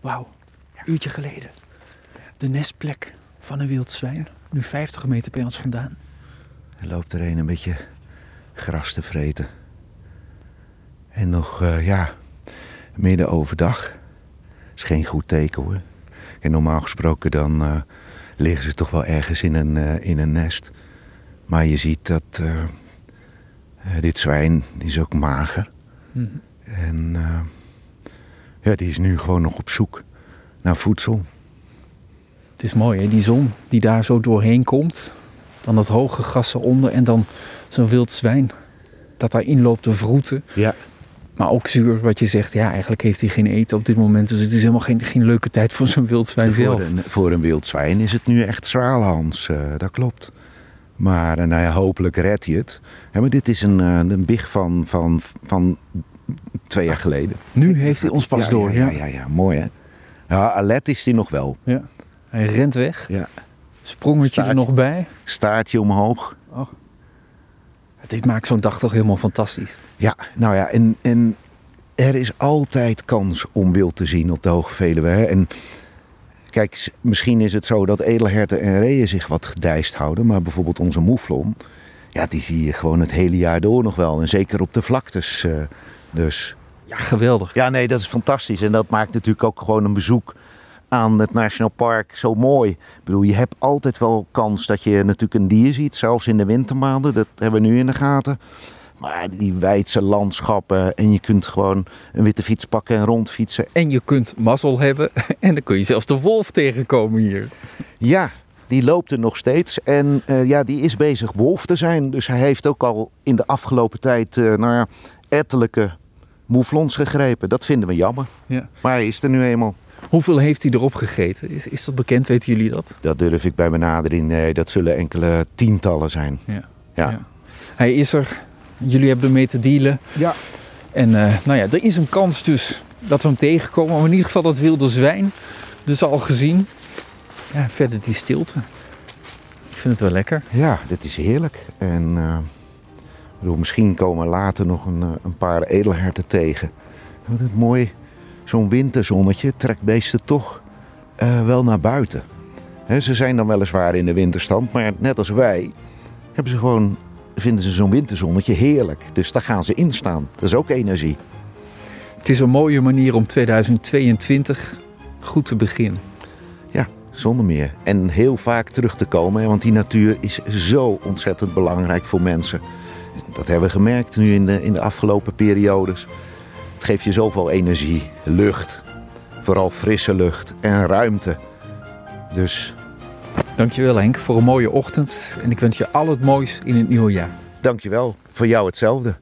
Wauw, uurtje geleden. De nestplek van een wild zwijn. Nu 50 meter bij ons vandaan. Er loopt er een een beetje gras te vreten. En nog, eh, ja, midden overdag. Is geen goed teken hoor. En normaal gesproken dan eh, liggen ze toch wel ergens in een, eh, in een nest. Maar je ziet dat dit zwijn die is ook mager. Mhm. En ja, die is nu gewoon nog op zoek naar voedsel. Het is mooi hè, die zon die daar zo doorheen komt. Dan dat hoge gras eronder en dan zo'n wild zwijn dat daarin loopt te vroeten. Ja. Maar ook zuur wat je zegt, ja eigenlijk heeft hij geen eten op dit moment. Dus het is helemaal geen, geen leuke tijd voor zo'n wild zwijn zelf. Voor een, voor een wild zwijn is het nu echt zwaalhans, eh, dat klopt. Maar eh, nou ja, hopelijk redt hij het. Maar dit is een, eh, een big van, van, van twee jaar geleden. Nu heeft hij ons pas ja, door. Ja, ja, ja, mooi hè. Ja, alert is hij nog wel. Ja. Hij rent weg. Ja. Sprongetje er nog bij. Staartje omhoog. Dit maakt zo'n dag toch helemaal fantastisch. Ja, nou ja, en, en er is altijd kans om wild te zien op de Hoge Veluwe. Hè. En kijk, misschien is het zo dat edelherten en reeën zich wat gedijst houden. Maar bijvoorbeeld onze moeflon, ja, die zie je gewoon het hele jaar door nog wel. En zeker op de vlaktes. eh, dus Ja, geweldig. ja, nee, dat is fantastisch. En dat maakt natuurlijk ook gewoon een bezoek aan het National Park zo mooi. Ik bedoel, je hebt altijd wel kans dat je natuurlijk een dier ziet, zelfs in de wintermaanden. Dat hebben we nu in de gaten. Maar die wijdse landschappen en je kunt gewoon een witte fiets pakken en rondfietsen. En je kunt mazzel hebben en dan kun je zelfs de wolf tegenkomen hier. Ja, die loopt er nog steeds. En eh, ja, die is bezig wolf te zijn. Dus hij heeft ook al in de afgelopen tijd eh nou ja, ettelijke mouflons gegrepen. Dat vinden we jammer. Ja. Maar hij is er nu eenmaal. Hoeveel heeft hij erop gegeten? Is, is dat bekend? Weten jullie dat? Dat durf ik bij benadering. Nee, dat zullen enkele tientallen zijn. Ja. Ja. Ja. Hij is er. Jullie hebben ermee te dealen. Ja. En eh, nou ja, er is een kans dus dat we hem tegenkomen. Maar in ieder geval dat wilde zwijn. Dus al gezien. Ja, verder die stilte. Ik vind het wel lekker. Ja, dit is heerlijk. En ik bedoel, misschien komen later nog een, eh, een paar edelherten tegen. Wat het mooi, zo'n winterzonnetje trekt beesten toch eh, wel naar buiten. Ze zijn dan weliswaar in de winterstand, maar net als wij hebben ze gewoon, vinden ze zo'n winterzonnetje heerlijk. Dus daar gaan ze in staan. Dat is ook energie. Het is een mooie manier om 2022 goed te beginnen. Zonder meer. En heel vaak terug te komen, want die natuur is zo ontzettend belangrijk voor mensen. Dat hebben we gemerkt nu in de, in de afgelopen periodes. Het geeft je zoveel energie, lucht, vooral frisse lucht en ruimte. Dus Dankjewel Henk voor een mooie ochtend. En ik wens je al het moois in het nieuwe jaar. dankjewel, voor jou hetzelfde.